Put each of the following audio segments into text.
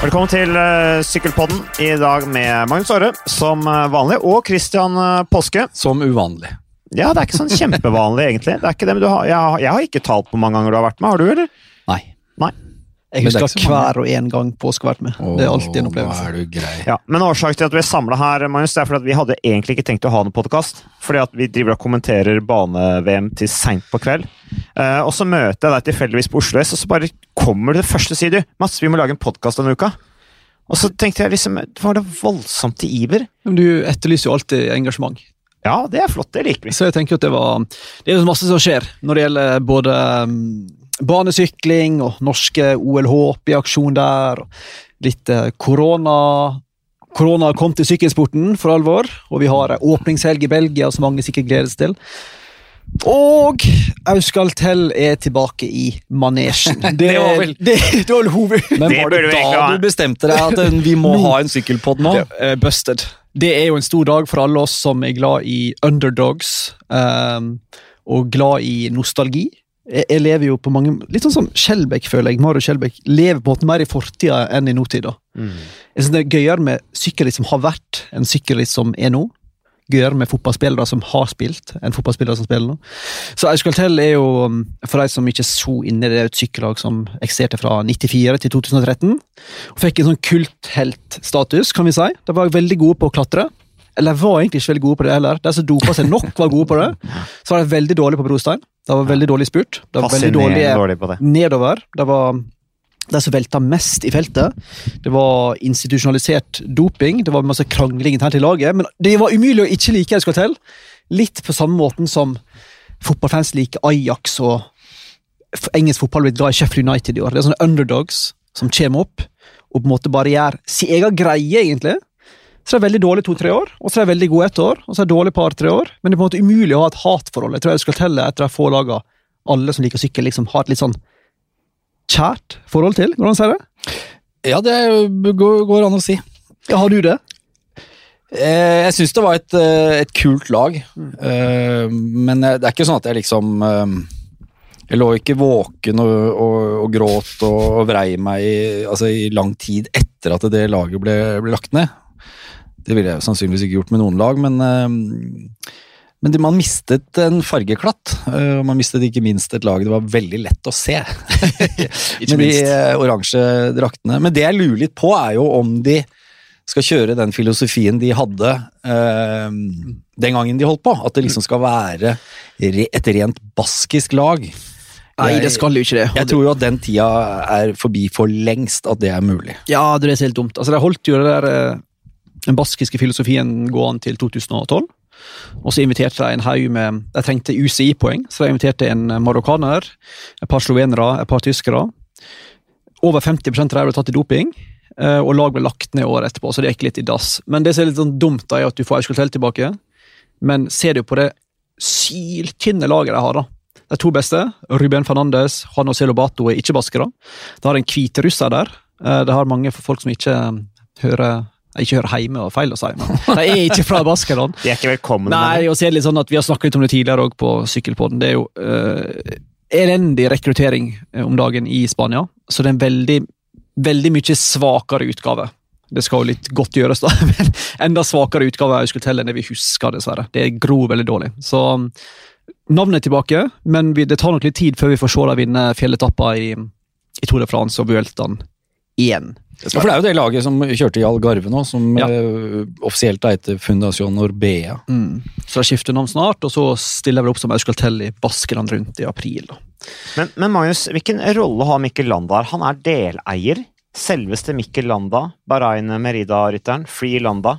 Velkommen til uh, Sykkelpodden. I dag med Magnus Aare som uh, vanlig, og Christian uh, Påske. Som uvanlig. Ja, det er ikke sånn kjempevanlig, egentlig. Det er ikke det, men har, jeg, har, jeg, har ikke talt på mange ganger du har vært med. Har du, eller? Nei. Nei. Jeg husker hver og en gang påske har vært med. Åh, det er alltid en opplevelse. Er du grei. Ja, men årsaken til at vi er samla her, Magnus, det er fordi at vi hadde egentlig ikke tenkt å ha noen podkast. Fordi at vi driver og kommenterer bane-VM til seint på kveld. Uh, og så møter jeg deg tilfeldigvis på Oslo S, og så bare kommer du til første side. Mats, vi må lage en podkast denne uka. Og så tenkte jeg liksom Var det voldsomt til iver? Men du etterlyser jo alltid engasjement. Ja, det er flott. Det liker vi. Så jeg tenker at det var Det er masse som skjer når det gjelder både um, banesykling og norske OL-håp i aksjon der. og Litt uh, korona. Korona kom til sykkelsporten for alvor, og vi har åpningshelg i Belgia som mange sikkert gleder seg til. Og Auskaltell er tilbake i manesjen. Det, Det var vel- det, det var vel hoved... Men var det, det da du bestemte deg at eh, vi må ha en sykkelpod nå? Det, eh, busted. Det er jo en stor dag for alle oss som er glad i underdogs, Um, og glad i nostalgi. Jeg, jeg lever jo på mange Litt sånn som Skjelbæk, føler jeg. Mario Skjelbæk lever på en måte mer i fortida enn i nåtida. Mm. Jeg synes det er gøyere med sykkelritt som har vært, enn sykkelritt som er nå. Gøyere med fotballspillere som har spilt, enn fotballspillere som spiller nå. Så Euskaltel er jo, um, for de som ikke er så inne i det, et sykkellag som eksisterte fra 94 til 2013. Og fikk en sånn kultheltstatus, kan vi si. De var veldig gode på å klatre. Eller var egentlig ikke veldig gode på det heller. De som dopa seg nok, var gode på det. Så var de veldig dårlige på brostein. De var veldig dårlig spurt. Det var veldig dårlig, dårlig det. nedover. Det var de som velta mest i feltet. Det var institusjonalisert doping, det var masse krangling internt i laget. Men det var umulig å ikke like Euskaltel. Litt på samme måten som fotballfans liker Ajax og engelsk fotball blitt glad i Sheffield United i år. Det er sånne underdogs som kommer opp og på en måte bare gjør sin egen greie, egentlig. Så det er veldig dårlig to-tre år, og så er det veldig god ett år, og så er det dårlig par-tre år. Men det er på en måte umulig å ha et hatforhold. Jeg tror jeg skal telle etter de få lagene alle som liker sykkel, liksom har et litt sånn kjært forhold til, går det an å si det? Ja, det går, går an å si. Ja, har du det? Eh, Jeg syns det var et, eh, et kult lag, Eh, men det er ikke sånn at jeg liksom eh, Jeg lå ikke våken og, og, og gråt og, og vrei meg i, altså, i lang tid etter at det laget ble, ble lagt ned. Det ville jeg jo sannsynligvis ikke gjort med noen lag, men eh, men man mistet en fargeklatt, eh, og man mistet ikke minst et lag det var veldig lett å se. Med de eh, oransje draktene. Men det jeg lurer litt på, er jo om de skal kjøre den filosofien de hadde eh, den gangen de holdt på. At det liksom skal være et rent baskisk lag. Nei, det skal jo ikke det. Jeg tror jo at den tida er forbi for lengst, at det er mulig. Ja, det er helt dumt. Altså, De holdt jo det der, den baskiske filosofien gående til 2012. Og så inviterte de en haug med De trengte UCI-poeng, så de inviterte en marokkaner, et par slovenere, et par tyskere. Over 50 av dem ble tatt i doping, eh, og lag ble lagt ned året etterpå, så det gikk litt i dass. Men det som er litt sånn dumt, da, er at du får Euskaltel tilbake, men ser du på det syltynne laget de har, da. De to beste, Ruben Fernandes, han og Celobato, er ikke baskere. De har en hvit russer der. Eh, De har mange folk som ikke eh, hører ikke hører hjemme og feil å si, men de er ikke fra Baskeland. De er ikke velkomne. Nei, og så er det litt sånn at Vi har snakket litt om det tidligere òg på Sykkelpodden. Det er jo uh, elendig rekruttering eh, om dagen i Spania. Så det er en veldig, veldig mye svakere utgave. Det skal jo litt godt gjøres, da, men enda svakere utgave av telle enn det vi husker, dessverre. Det gror veldig dårlig. Så um, navnet er tilbake, men vi, det tar nok litt tid før vi får se dem vinne fjelletappa i, i Tour de France og Vueltaen igjen. Ja, for det er jo det laget som kjørte i Algarve nå, som Ja. eh, offisielt heter Fundación Orbea. Mm. Så de skifter navn snart, og så stiller vi opp som Euskaltel i Baskeland rundt i april. da. Men, men Magnus, hvilken rolle har Mikkel Landa her? Han er deleier. Selveste Mikkel Landa, Bahrain Merida-rytteren, Free Landa.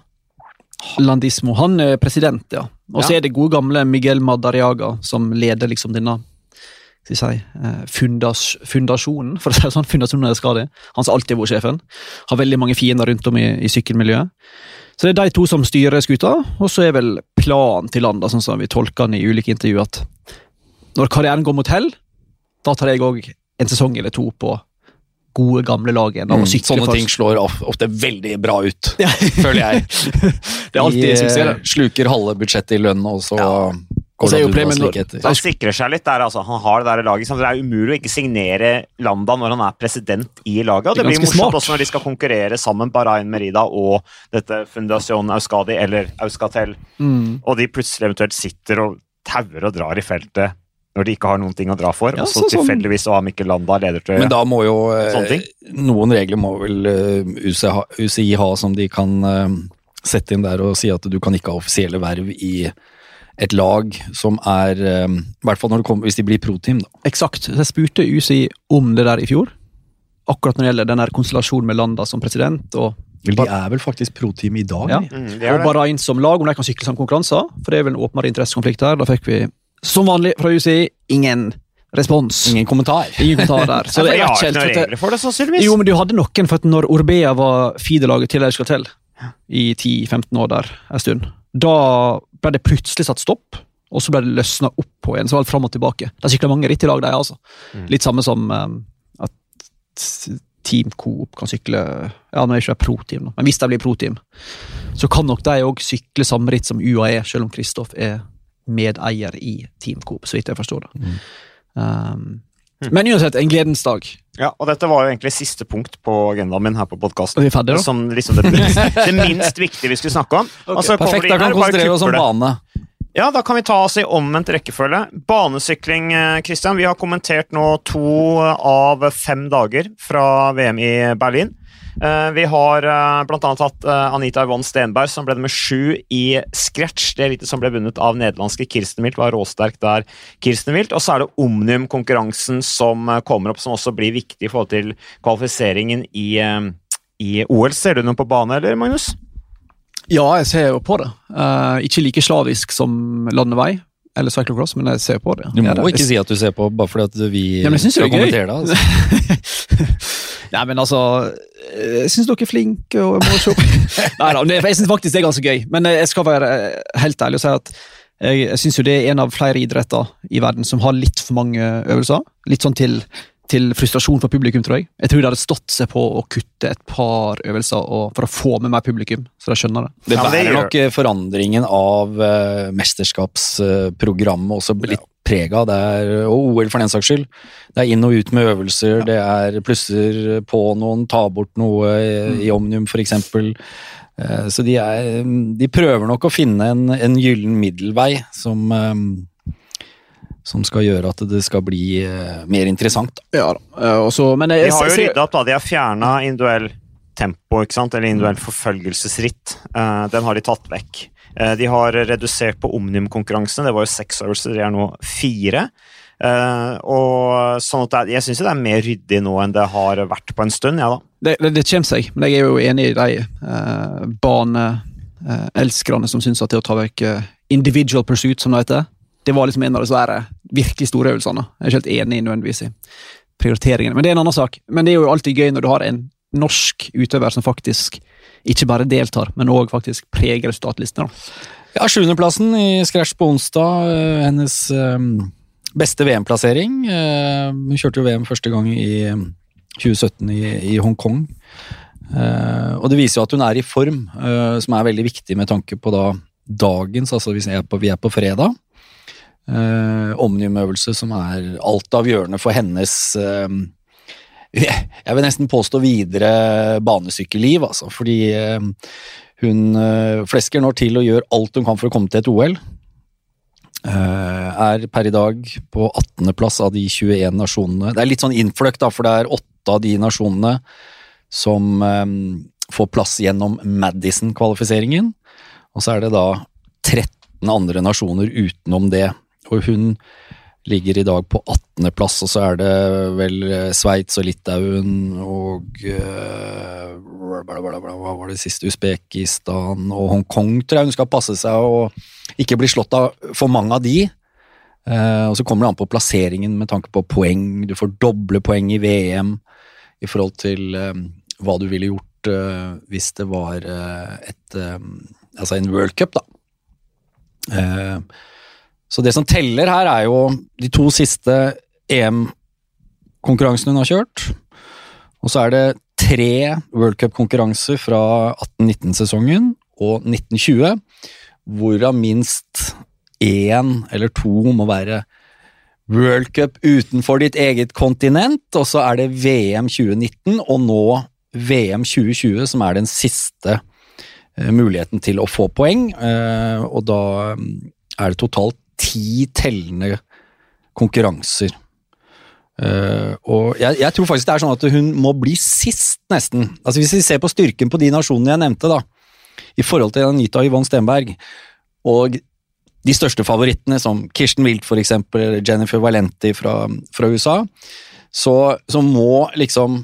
Landismo. Han er president, ja. Og så Ja. er det gode gamle Miguel Madariaga som leder liksom denne skal si, eh, fundas, fundasjonen, for å si det sånn. Fundasjonen er skadig. Han som alltid har vært sjefen. Har veldig mange fiender rundt om i, i sykkelmiljøet. Så det er de to som styrer skuta, og så er vel planen til landet, sånn som vi tolker den i ulike intervjuer, at når karrieren går mot hell, da tar jeg òg en sesong eller to på gode, gamle lag igjen. Mm, Sånne ting slår of- ofte veldig bra ut, føler jeg. det er alltid De, suksess. eh, sluker halve budsjettet i lønn, og så Ja. Han sikrer seg litt der, altså. Han har det der laget. Det er umulig å ikke signere Landa når han er president i laget. Og Det det, blir morsomt smart. også når de skal konkurrere sammen, Barain Merida og dette Fundación Euskadi, eller Euskatel, Mm. og de plutselig eventuelt sitter og tauer og drar i feltet når de ikke har noen ting å dra for, Ja, og så så sånn- tilfeldigvis har Mikkel Landa ledertrøye. Men da må jo eh, Noen regler må vel eh, UCI, ha, UCI ha som de kan eh, sette inn der og si at du kan ikke ha offisielle verv i et lag som er um, I hvert fall når det kommer, hvis de blir pro-team, da. Eksakt. Så Jeg spurte UCI om det der i fjor. Akkurat når det gjelder den konstellasjonen med Landa som president og, de er vel faktisk pro-team i dag? Ja. Mm, og bare inn Bahrain som lag, om de kan sykle som konkurranser. For det er vel en åpenbar interessekonflikt her. Da fikk vi, som vanlig fra UCI, ingen respons. Ingen kommentar. Ingen kommentar der. Så Så det de er ikke helt regler for det, sannsynligvis. Jo, men du hadde noen, for at når Orbea var feederlaget til Euskatel i 10-15 år der en stund, da ble det plutselig satt stopp, og så ble det løsna opp på igjen. Så var det fram og tilbake. De sykla mange ritt i lag, de, altså. Mm. Litt samme som um, at Team Coop kan sykle Ja, nå er ikke de pro-team, men hvis de blir pro-team, så kan nok de òg sykle samme ritt som UAE, selv om Kristoff er medeier i Team Coop, så vidt jeg forstår det. Mm. Um, men uansett, en gledens dag. Ja, og dette var jo egentlig siste punkt på agendaen min her på podkasten. Som liksom det, minst, det minst viktige vi skulle snakke om. Og så Perfekt, de da kan vi konsentrere oss om bane. Ja, da kan vi ta oss i omvendt rekkefølge. Banesykling, eh, Christian. Vi har kommentert nå to av fem dager fra VM i Berlin. Eh, Vi har bl.a. blant annet hatt eh, Anita Yvonne Stenberg, som ble nummer sju i scratch. Det elitet som ble vunnet av nederlandske Kirsten Wilt, var råsterk der. Kirsten Wilt, Og så er det Omnium-konkurransen som eh, kommer opp, som også blir viktig i forhold til kvalifiseringen i, eh, i OL. Ser du noe på bane, eller, Magnus? Ja, jeg ser jo på det. Uh, ikke like slavisk som landevei eller cyclocross, men jeg ser på det. Du må Ja, det- ikke si at du ser på bare fordi at vi Ja, men jeg synes det skal kommentere det. Altså. Nei, men altså Jeg syns dere er flinke og se Nei da, jeg syns faktisk det er ganske gøy. Men jeg skal være eh, helt ærlig og si at jeg syns jo det er en av flere idretter i verden som har litt for mange øvelser. Litt sånn til, til frustrasjon for publikum, tror jeg. Jeg tror det hadde stått seg på å kutte et par øvelser og, for å få med mer publikum, så de skjønner det. Det Ja, bærer nok eh, forandringen av uh, mesterskapsprogrammet også litt preg av. Det er, og OL for den saks skyld. Det er inn og ut med øvelser, det er plusser på noen, ta bort noe i, i Omnium f.eks. Uh, så de, er, de prøver nok å finne en, en gyllen middelvei som eh, som skal gjøre at det skal bli uh, mer interessant. Ja da. Uh, også, men jeg, De har jo rydda opp, da. De har fjerna individuell tempo, ikke sant? eller individuell forfølgelsesritt. Uh, den har de tatt vekk. Eh, de har redusert på Omnium-konkurransene. Det var jo seks øvelser, det er nå fire. Eh, og sånn at Jeg syns det er mer ryddig nå enn det har vært på en stund. ja da. det, det, det kommer seg, men jeg er jo enig i de uh, baneelskerne som syns at det å ta vekk eh, individual pursuit, som det heter, det var liksom en av de virkelig store øvelsene. Jeg er ikke helt enig nødvendigvis i prioriteringene, men det er en annen sak. Men det er jo alltid gøy når du har en norsk utøver som faktisk ikke bare deltar, men òg faktisk preger resultatlistene. Ja, Sjuendeplassen i scratch på onsdag. eh, Hennes eh, beste VM-plassering. Eh, Hun kjørte jo VM første gang i eh, 2017 i, Hongkong. Og det viser jo at hun er i form, som er veldig viktig med tanke på da dagens, altså på, vi er på fredag. Eh, Omnium-øvelse som er altavgjørende for hennes eh, jeg vil nesten påstå videre banesykkelliv, altså, fordi eh, hun eh, flesker nå til og gjør alt hun kan for å komme til et OL. Eh, er per i dag på 18.-plass av de 21 nasjonene. Det er litt sånn innfløkt, da, for det er åtte av de nasjonene som eh, får plass gjennom Madison-kvalifiseringen. Og så er det da 13 andre nasjoner utenom det. Og hun ligger i dag på 18.-plass, og så er det vel eh, Sveits og Litauen og uh, Hva var det siste? Usbekistan og Hongkong, tror jeg hun skal passe seg og ikke bli slått av for mange av de. Uh, og så kommer det an på plasseringen med tanke på poeng. Du får doble poeng i VM i forhold til uh, hva du ville gjort hvis det var et Altså en World Cup, da. Eh, så det som teller her, er jo de to siste EM-konkurransene hun har kjørt. Og så er det tre World Cup-konkurranser fra 18-19-sesongen og 1920, hvorav minst én eller to må være World Cup utenfor ditt eget kontinent, og så er det VM 2019, og nå VM 2020 som er den siste eh, muligheten til å få poeng. Eh, og da mm, er det totalt ti tellende konkurranser. Uh, og jeg, jeg tror faktisk det er sånn at hun må bli sist, nesten. Altså Hvis vi ser på styrken på de nasjonene jeg nevnte, da, i forhold til Anita Yvonne Stenberg, og de største favorittene, som Kirsten Wilt eller Jennifer Valenti fra, fra USA, så, så, må liksom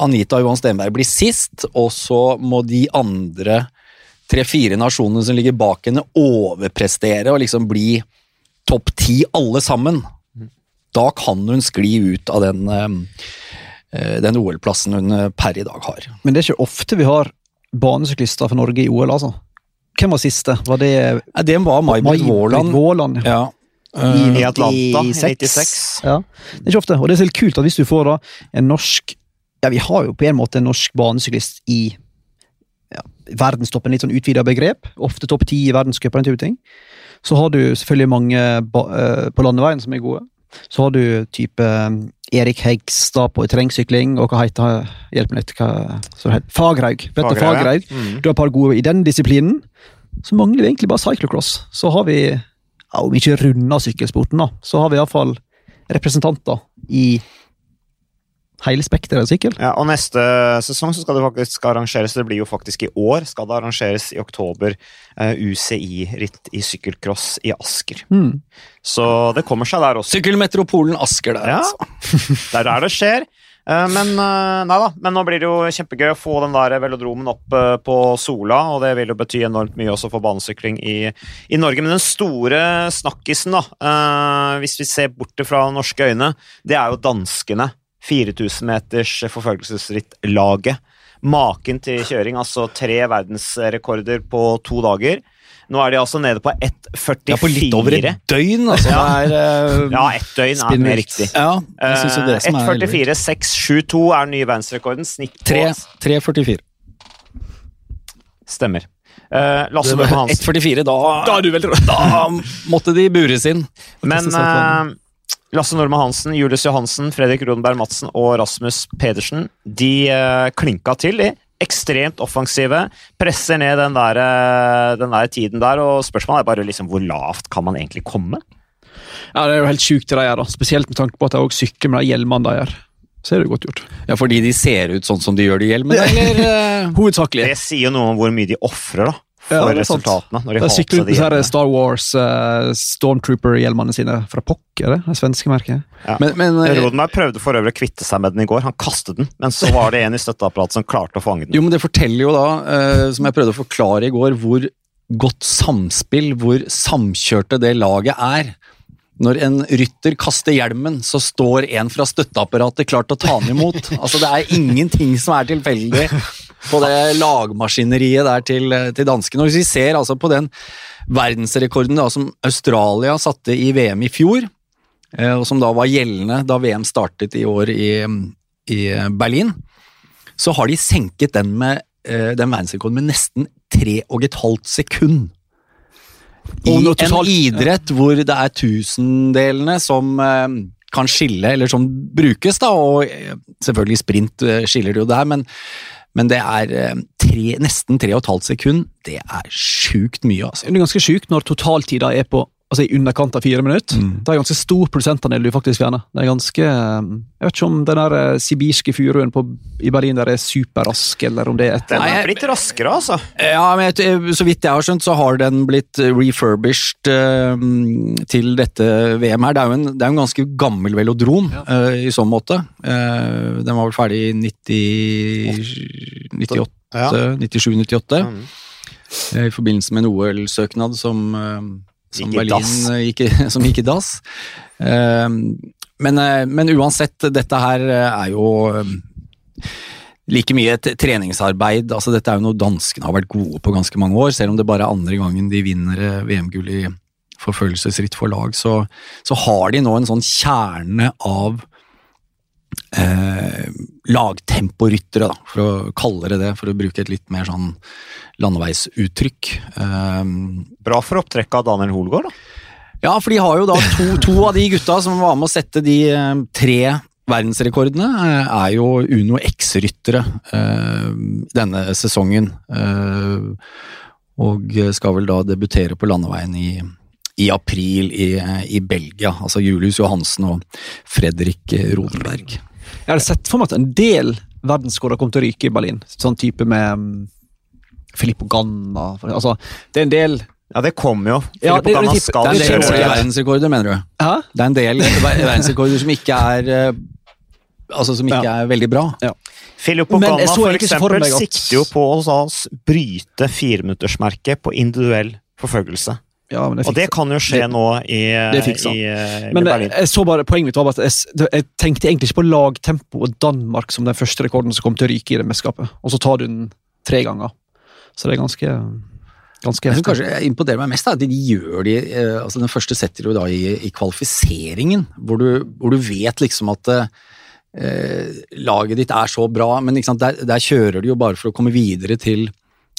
Anita Johan Stenberg bli sist, og så må de andre tre-fire nasjonene som ligger bak henne, overprestere og liksom bli topp ti alle sammen. Da kan hun skli ut av den, eh, den OL-plassen hun eh, per i dag har. Men det er ikke ofte vi har banesyklister for Norge i OL, altså? Hvem var siste? Var det ja, Det var May-Britt Våland. Ja. I, I Atlanta i 96. Ja, det er ikke ofte. Og det er så kult at hvis du får da en norsk Ja, vi har jo på en måte en norsk banesyklist i ja, verdenstoppen, litt sånn utvida begrep. Ofte topp ti i verdenscupen Så har du selvfølgelig mange uh, på landeveien som er gode. Så har du type um, Erik Hegstad på terrengsykling, og hva heter Hjelp meg litt. hva så heter, Fagraug. Petter Fagraug. Mm. Du har et par gode i den disiplinen. Så mangler vi egentlig bare cyclocross. Så har vi, ja, om ikke runder sykkelsporten, da, så har vi iallfall representanter i hele spekteret av sykkel. Ja, og neste sesong så skal det faktisk arrangeres, det blir jo faktisk i år, skal det arrangeres i oktober uh, eh, UCI-ritt i sykkelcross i Asker. Mm. Så det kommer seg der også. Sykkelmetropolen Asker der, ja. altså. det er der det skjer. Eh, men, eh, nei da, men nå blir det jo kjempegøy å få den der velodromen opp på Sola, og det vil jo bety enormt mye også for banesykling i, i Norge. Men den store snakkisen, da, hvis vi ser bort fra norske øyne, det er jo danskene. 4000 meters forfølgelsesritt-laget. Maken til kjøring, altså tre verdensrekorder på to dager. Nå er de altså nede på 1,44. Ja, på litt over et døgn, altså. Ja, uh, ja ett døgn er mer riktig. Ja, uh, 1,44, 6,72 er den nye verdensrekorden. Snitt på 3,44. Stemmer. Uh, Lasse Bøhme Hansen 1,44, da, da, da, måtte de bures inn. Men Lasse Norma Hansen, Julius Johansen, Fredrik Rodenberg Madsen og Rasmus Pedersen de uh, klinka til, de. Ekstremt offensive. Presser ned den der, uh, den der, tiden der. og Spørsmålet er bare liksom, hvor lavt kan man egentlig komme? Ja, Det er jo helt sjukt det de gjør, da. spesielt med tanke på at de også sykler med de hjelmene de gjør. Så er det godt gjort. Ja, Fordi de ser ut sånn som de gjør de hjelmene, eller? Uh... Hovedsakelig. Det sier jo noe om hvor mye de ofrer, da for ja, resultatene. Når de har sykler rundt med Star Wars uh, Stormtrooper-hjelmene sine fra Pokker, det svenske merket. Ja. Men, men, Rodenberg prøvde for øvrig å kvitte seg med den i går. Han kastet den, men så var det en i støtteapparatet som klarte å fange den. Jo, men Det forteller jo da, uh, som jeg prøvde å forklare i går, hvor godt samspill, hvor samkjørte det laget er. Når en rytter kaster hjelmen, så står en fra støtteapparatet klar til å ta den imot. Altså, Det er ingenting som er tilfeldig på det lagmaskineriet der til, til danskene. Hvis vi ser altså på den verdensrekorden da, som Australia satte i VM i fjor, eh, og som da var gjeldende da VM startet i år i, i Berlin, så har de senket den, med, eh, den verdensrekorden med nesten tre og et halvt sekund. I en idrett hvor det er tusendelene som eh, kan skille, eller som brukes, da, og selvfølgelig sprint skiller det jo der, men men det er eh, tre, nesten tre og et halvt sekund. Det er sjukt mye, altså. Det er ganske sjukt når totaltida er på altså i underkant av fire minutter. Mm. Det er ganske stor prosentandel du faktisk fjerner. Det er ganske eh, Jeg vet ikke om den der eh, sibirske furuen på, i Berlin der er superrask, eller om det er et Den er blitt raskere, altså. Ja, men så vidt jeg har skjønt, så har den blitt refurbished uh, til dette VM her. Det er jo en, er en ganske gammel velodrom ja. uh, i sånn måte. Uh, den var vel ferdig i 90, 98, ja. 97-98. Mm. I forbindelse med en OL-søknad som som gikk Berlin eh, gikk, som gikk i dass. Ehm, men, eh, men, uansett, dette her eh, er jo like mye et treningsarbeid. altså Dette er jo noe danskene har vært gode på ganske mange år. Selv om det bare er andre gangen de vinner VM-gull i forfølgelsesritt for lag, så, så, har de nå en sånn kjerne av eh, lagtemporyttere, for å kalle det det, for å bruke et litt mer sånn landeveisuttrykk. Eh, Bra for opptrekket av Daniel Holgaard, da. Ja, for de har jo da to, to av de gutta som var med å sette de eh, tre verdensrekordene, eh, er jo Uno X-ryttere eh, denne sesongen. Eh, og skal vel da debutere på landeveien i, i april i, i Belgia. Altså Julius Johansen og Fredrik Rodenberg. Jeg hadde sett for meg at en del verdensrekorder kom til å ryke i Berlin. Sånn type med um, Filippo Ganna. Altså, det er en del Ja, det kommer jo. Ja, Filippo det- Ganna det- skal Det er en del verdensrekorder, mener du? Hæ? Det er en del verdensrekorder som ikke er eh, Altså som ikke er veldig bra. Ganna for egentlig for eksempel sikter jo på å bryte fireminuttersmerket på individuell forfølgelse. Ja, men Og det kan jo skje det- nå i, i, eh, Men Berlin. jeg, jeg så bare, poenget mitt var at jeg, jeg tenkte egentlig ikke på lagtempo og Danmark som den første rekorden som kom til å ryke i det mesterskapet. Og så tar du den tre ganger. Så det er ganske ganske heftig. kanskje imponerer meg mest, da, at de gjør de eh, altså Den første setter du da i, i kvalifiseringen, hvor du, hvor du vet liksom at eh, laget ditt er så bra, men ikke sant, der, der kjører du jo bare for å komme videre til,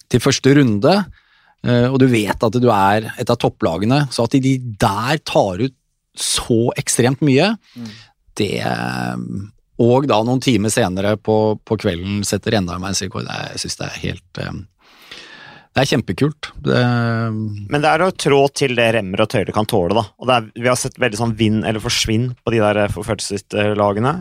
til første runde. Eh, og du vet at du er et av topplagene, så at de der tar ut så ekstremt mye, det eh, Og da noen timer senere på, på kvelden setter enda en verdensrekord. det er- Jeg syns det er helt eh, Det er kjempekult. Det, Men det er å trå til det remmer og tøyler kan tåle. da. Og det er, Vi har sett veldig sånn vinn eller forsvinn på de der forfølgelseslagene.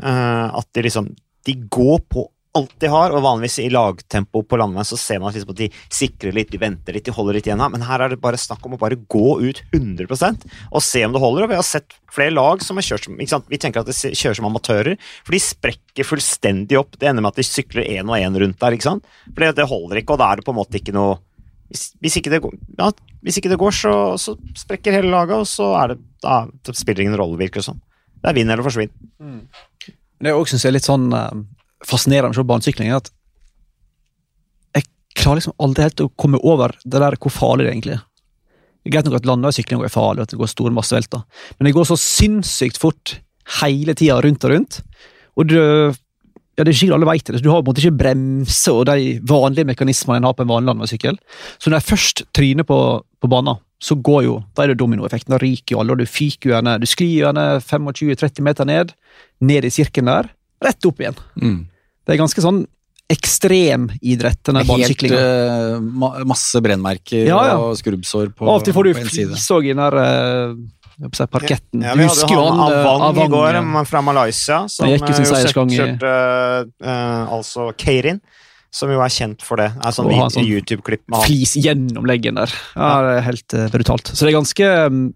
At de liksom De går på alt de har, og vanligvis i lagtempo på landeveien så ser man liksom at de sikrer litt, de venter litt, de holder litt igjen her. Men her er det bare snakk om å bare gå ut 100% og se om det holder. Og vi har sett flere lag som har kjørt som ikke sant? Vi tenker at de kjører som amatører, for de sprekker fullstendig opp. Det ender med at de sykler én og én rundt der, ikke sant. For det, holder ikke, og da er det på en måte ikke noe hvis, hvis, ikke det går, ja, hvis ikke det går, så, så sprekker hele laget, og så er det, da, det spiller ingen rolle, virker det som. Det er vinn eller forsvinn. Det jeg også synes er litt sånn eh, fascinerende med banesykling, er at jeg klarer liksom aldri helt å komme over det der hvor farlig det egentlig er. Det er greit nok at landeveissykling er farlig, at det går store massevelter, men det går så sinnssykt fort hele tida rundt og rundt. Og det, ja, det er ikke alle vet det, du har på en måte ikke bremse og de vanlige mekanismene en har på en vanlig landeveissykkel. Så når jeg først tryner på, på banen, så går jo, da er det dominoeffekten. Da ryker jo alle, og du fyker jo henne. Du sklir jo henne 25-30 meter ned, ned i sirkelen der, rett opp igjen. mm. Det er ganske sånn ekstrem idrett, denne Helt banesyklinga. eh, ma masse brennmerker Ja, ja. og skrubbsår på, Av og til får du flis òg i den der si, parketten. Ja, du vi husker hadde jo han han eh, Avang, i går, ja. fra Malaysia, som jo eh, kjørte uh, altså Keirin, som jo er kjent for det. Er sånn sånn YouTube-klipp med han. Flis gjennom leggen der. Ja, det er helt brutalt. Så det er ganske mm,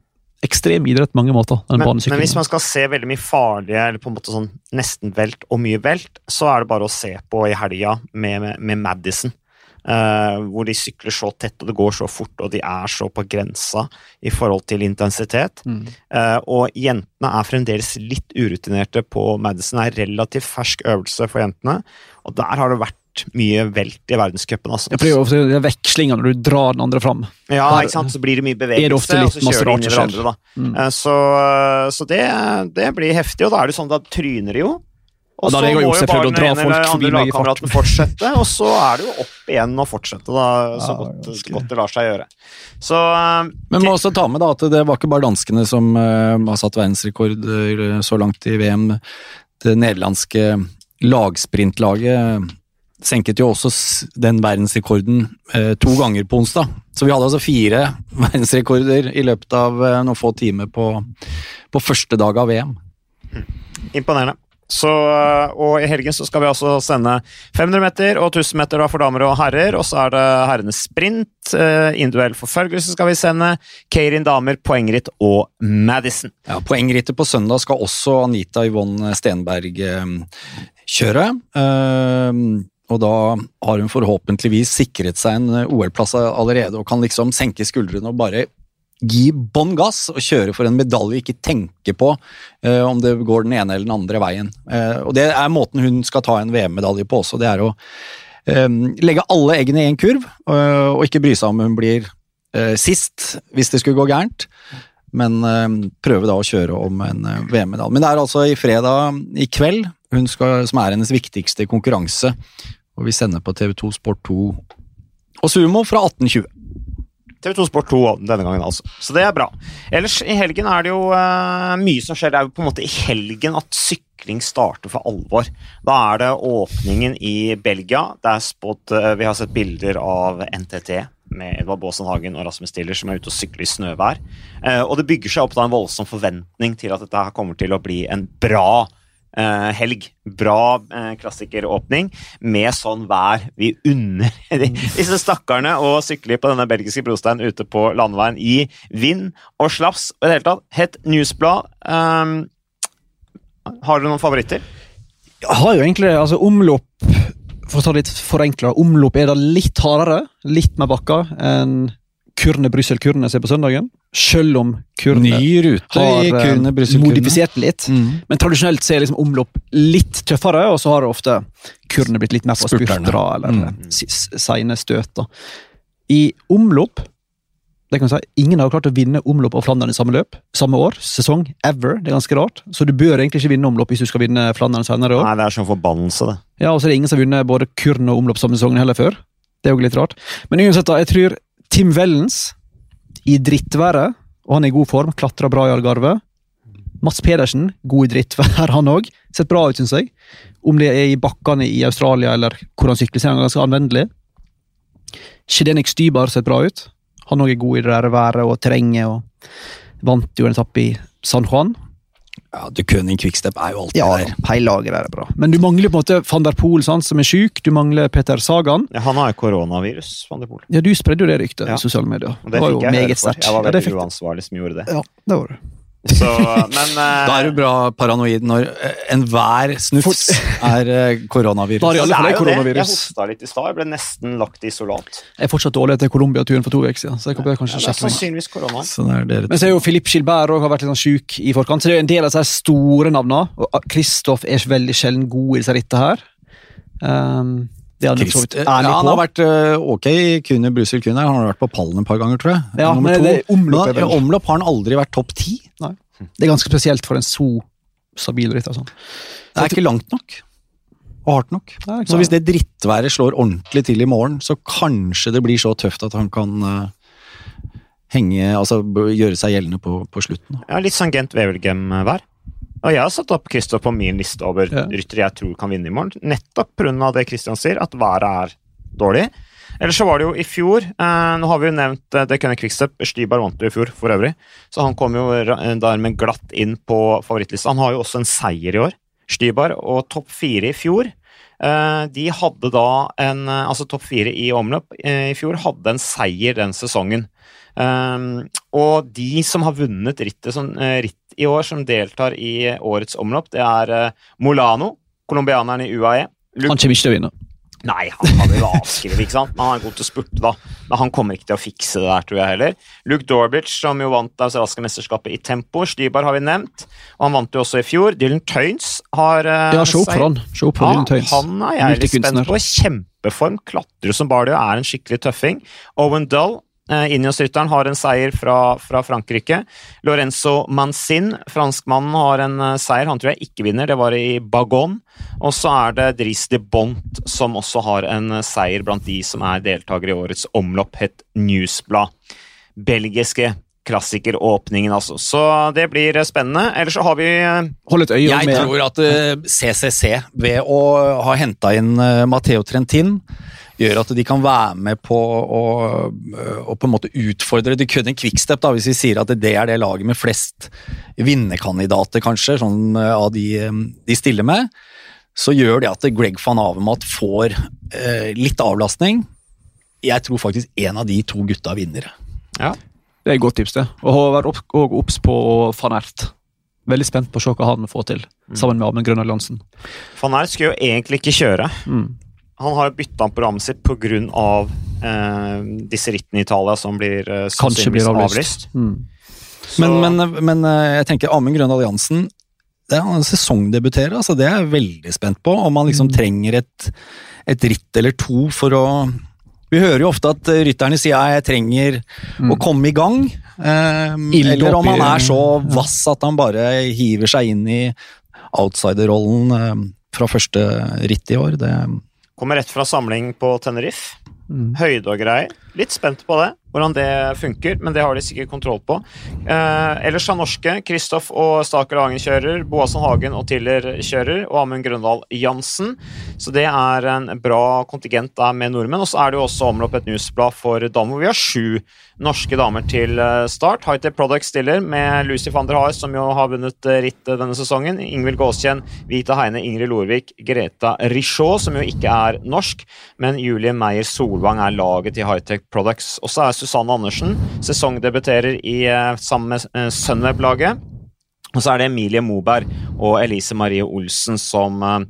ekstrem idrett mange måter, Men, men hvis man skal se veldig mye farlige, eller på en måte sånn nesten velt og mye velt, så er det bare å se på i helga med, med, med Madison. Uh, hvor de sykler så tett, og det går så fort, og de er så på grensa i forhold til intensitet. Mm. Uh, og jentene er fremdeles litt urutinerte på Madison. Det er relativt fersk øvelse for jentene, og der har det vært mye velt i verdenscupen. Altså. Ja, for det er jo er vekslinga når du drar den andre fram. Ja, Der- ikke sant? Så blir det mye bevegelse, det og så kjører de inn i hverandre. Mm. Eh, Så, så det, det blir heftig, og da er det sånn, da tryner det jo. Og så må jo bare den ene eller andre lagkameraten fortsette, og så er det jo opp igjen og fortsette, da, så Ja, godt, godt det lar seg gjøre. Så eh, Men må også ta med da at det var ikke bare danskene som uh, har satt verdensrekord uh, så langt i VM. Det nederlandske lagsprintlaget senket jo også den verdensrekorden eh, to ganger på onsdag. Så vi hadde altså fire verdensrekorder i løpet av eh, noen få timer på, på første dag av VM. imponerende. Så, eh, og I helgen så skal vi altså sende 500 meter og 1000 meter for damer og herrer. Og så er det herrenes sprint, eh, individuell forfølgelse skal vi sende, Keirin damer, poengritt og Madison. Ja, Poengrittet på søndag skal også Anita Yvonne Stenberg eh, kjøre. Eh, og da har hun forhåpentligvis sikret seg en eh, OL-plass allerede og kan liksom senke skuldrene og bare gi bånn gass og kjøre for en medalje, ikke tenke på eh, om det går den ene eller den andre veien. Eh, og det er måten hun skal ta en VM-medalje på også, det er å eh, legge alle eggene i en kurv eh, og ikke bry seg om hun blir eh, sist hvis det skulle gå gærent men prøve da å kjøre om en VM-medalje. Men det er altså i fredag i kveld hun skal, som er hennes viktigste konkurranse, og vi sender på TV2 Sport 2 og Sumo fra 1820. TV2 Sport 2 denne gangen, altså. Så det er bra. Ellers i helgen er det jo uh, mye som skjer. Det er jo på en måte i helgen at sykling starter for alvor. Da er det åpningen i Belgia. Det er spot, uh, vi har sett bilder av NTT med Edvard Baasen-Hagen og Rasmus Stiller som er ute og sykler i snøvær. Uh, og det bygger seg opp da en voldsom forventning til at dette her kommer til å bli en bra Uh, helg. Bra uh, klassikeråpning med sånn vær vi unner disse stakkarene å sykle på denne belgiske brosteinen ute på landeveien i vind og slaps. Og i det hele tatt, hett newsblad. Um, har du noen favoritter? Jeg har jo egentlig altså omlopp For å ta litt forenkla, omlopp er da litt hardere, litt mer bakka enn Kurne Brussel-Kurne ser på søndagen. Selv om Kurne har eh, Kurne modifisert litt. Mm. Men tradisjonelt så er liksom omlopp litt tøffere, og så har det ofte Kurne blitt litt mer på Spurterne. eller Mm. seine støt. I omlopp det kan si, Ingen har klart å vinne omlopp og Flandern i samme løp, samme år, sesong, ever. Det er ganske rart. Så du bør egentlig ikke vinne omlopp hvis du skal vinne Flandern senere i år. Nei, det er sånn forbannelse, det. Ja, og så er det ingen som har vunnet både kurn og omlopp samme sesongen heller før. Det er jo litt rart. Men uansett, da, jeg tror Tim Wellens i drittværet, og han er i god form, klatrer bra i Algarve. Mats Pedersen, god i drittvær, han òg. Sett bra ut, syns jeg. Om det er i bakkene i Australia eller hvor han sykler, ser er han ganske anvendelig. Shedenik Stybar ser bra ut. Han òg er god i det der været og terrenget, og vant jo en etappe i San Juan. Ja, Du Køning Quickstep er jo alltid Ja, der. hele laget der er bra. Men du mangler på en måte van der Poel, sant, som er sjuk. Du mangler Peter Sagan. Ja, han har jo koronavirus, Van der Poel. Ja, du spredde jo det ryktet Ja. i sosiale medier. Og det var fikk jo jeg høre meget for. sterkt. Jeg var veldig ja, uansvarlig som gjorde det. Ja, det var det. Så, men eh, Da er du bra paranoid når eh, enhver snufs er eh, koronavirus. Da er det, det er det. Jeg koronavirus. hosta litt i stad. Jeg ble nesten lagt i isolat. Jeg er fortsatt dårlig etter Colombia-turen for to uker siden. så jeg kan kanskje sannsynligvis korona. Men så er jo Filip Gilbert har vært litt sånn sjuk i forkant, så det er jo en del av disse store navnene. Og Kristoff er veldig sjelden god i disse rittene her. Um, det hadde Trist. Christ, vidt ja, han har vært eh, ok i Kuner Brussel Kuner. Han har vært på pallen et par ganger, tror jeg. Ja, Nummer men to. det vel- i omlopp har han aldri vært topp ti. Det er ganske spesielt for en så stabil rytter. Sånn. Det er ikke langt nok. Og hardt nok. Så hvis det drittværet slår ordentlig til i morgen, så kanskje det blir så tøft at han kan eh, henge, altså gjøre seg gjeldende på, på slutten. Ja, litt sånn Gent Wevelgem-vær. Og jeg har satt opp Kristoff på min liste over Ja. ryttere jeg tror kan vinne i morgen. Nettopp pga. det Kristian sier, at været er dårlig. Ellers så var det jo i fjor eh, Nå har vi jo nevnt eh, det kunne Quickstep. Stibar vant jo i fjor, for øvrig. Så han kom jo eh, dermed glatt inn på favorittlista. Han har jo også en seier i år, Stibar, og topp fire i fjor. Eh, de hadde da en eh, Altså topp fire i omløp eh, i fjor hadde en seier den sesongen. Um, og de som har vunnet rittet som, eh, ritt i år, som deltar i årets omlopp, det er eh, Molano, colombianeren i UAE. Luke Han kommer ikke til å vinne. Nei, han hadde jo avskrevet, ikke sant? Men han er god til å spurte, da. Men han kommer ikke til å fikse det der, tror jeg heller. Luke Dorbridge, som jo vant det australske mesterskapet i tempo. Stybar har vi nevnt, og han vant jo også i fjor. Dylan Tøynes har uh, Ja, se for han. Se for ja, Dylan Tøynes. han er jeg litt spent på. Kjempeform, klatrer som bare det, er en skikkelig tøffing. Owen Dull, eh, Ineos-rytteren, har en seier fra, fra Frankrike. Lorenzo Manzin, franskmannen, har en eh, seier. Han tror jeg ikke vinner, det var i Bagon. Og så er det Dris de Bont som også har en eh, seier blant de som er deltakere i årets omlopp, het Newsblad. Belgiske klassikeråpningen, altså. Så det blir eh, spennende. Ellers så har vi eh, Hold et øye Jeg med tror at eh, CCC, ved å ha henta inn eh, Matteo Trentin, gjør at de kan være med på å, eh, å på en måte utfordre De kunne en quickstep, da, hvis vi sier at det er det laget med flest vinnerkandidater, kanskje, sånn eh, av de eh, de stiller med. Så gjør det at Greg van Avemat får eh, litt avlastning. Jeg tror faktisk en av de to gutta vinner. Ja. Det er et godt tips, det. Og vær opp- obs på van Ert. Veldig spent på å se hva han får til, sammen med Amund Grønn Alliansen. Van Ert skulle jo egentlig ikke kjøre. Mm. Han har bytta om programmet sitt pga. Eh, disse rittene i Italia som blir eh, Kanskje blir sannsynligvis avlyst. avlyst. Mm. Men, men, men eh, jeg tenker Amund Grønn Alliansen det er han sesongdebuterer, altså det er jeg veldig spent på. Om han liksom Mm. trenger et, et ritt eller to for å Vi hører jo ofte at eh, rytterne sier jeg trenger å komme i gang. Eh, eller om han er så vass at han bare hiver seg inn i outsiderrollen eh, fra første ritt i år. Det, Kommer rett fra samling på Tenerife. Mm. Høyde og greier. Litt spent på det, hvordan det funker, men det har de sikkert kontroll på. Eh, ellers har norske Kristoff og Staker Hagen kjører, Boasson Hagen og Tiller kjører, og Amund Grøndal Jansen. Så det er en bra kontingent der med nordmenn. Og så er det jo også omlopp et newsblad for damer, hvor vi har sju norske damer til eh, start. Hightech Products stiller med Lucy van der Haar, som jo har vunnet rittet ritt denne sesongen. Ingvild Gåskjen, Vita Heine, Ingrid Lorvik, Greta Richaud, som jo ikke er norsk, men Julie Meyer Solvang er laget til Hightech Products. Også er Susanne Andersen sesongdebuterer i, eh, sammen med eh, Sunweb-laget. Og så er det Emilie Moberg og Elise Marie Olsen som uh,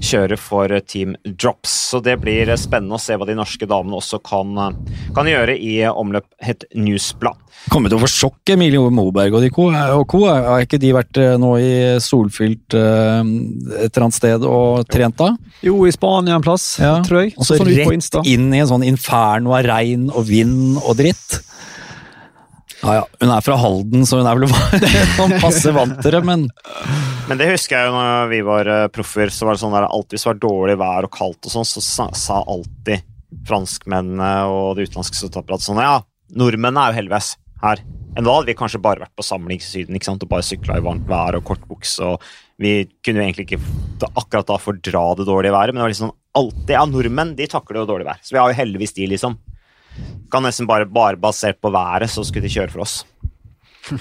kjører for Team Drops. Så det blir spennende å se hva de norske damene også kan, kan gjøre i omløp het newsblad. Kommet over sjokk, Emilie Moberg og de co. Har ikke de vært nå i solfylt et eller annet sted og trent da? Jo, i Spania en plass, ja. tror jeg. Og så rett inn i en sånn inferno av regn og vind og dritt. Ja, ja. Hun er fra Halden, så hun er vel sånn passe vant til det, men Men det husker jeg jo når vi var eh, proffer, så var det sånn der alltid hvis det var dårlig vær og kaldt og sånn, så sa, sa alltid franskmennene og det utenlandske støtteapparatet sånn Ja, nordmennene er jo heldigvis her. Enn da hadde vi kanskje bare vært på samling i Syden ikke sant? og bare sykla i varmt vær og kortbukse. og Vi kunne jo egentlig ikke akkurat da fordra det dårlige været, men det var liksom alltid Ja, nordmenn de takler jo dårlig vær, så vi har jo heldigvis de, liksom. Kan nesten bare, bare basert på været, så skulle de kjøre for oss.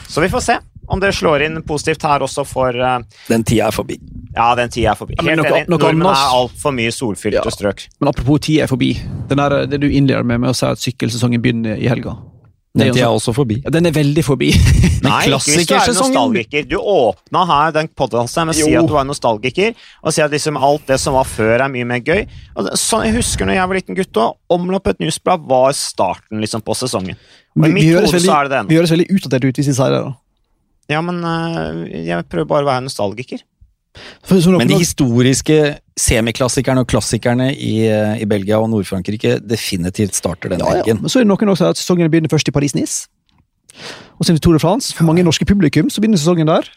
Så vi får se om det slår inn positivt her også for uh, Den tida er forbi. Ja, den tida er forbi. Helt enig. Nordmenn er altfor mye solfylte ja. strøk. Men apropos tida er forbi. Der, det du innleder med med å si at sykkelsesongen begynner i helga. Den tida er også forbi. Ja, den er veldig forbi. Nei, ikke hvis du er nostalgiker. Du åpna her den podkasten med å si at du var nostalgiker, og si at liksom alt det som var før, er mye mer gøy. Og sånn jeg husker når jeg var liten gutt òg, Omloppet newsblad var starten liksom på sesongen. Og i mitt hode så er det den. Vi høres veldig utdatert ut hvis vi sier det. da. Ja, men uh, jeg prøver bare å være nostalgiker. Men de historiske semiklassikerne og klassikerne i, i Belgia og Nord-Frankrike definitivt starter den ja, helgen. Ja. Men så er det noen også at sesongen begynner først i Paris-Nice. Og så er det Tour de France. For mange norske publikum så begynner sesongen der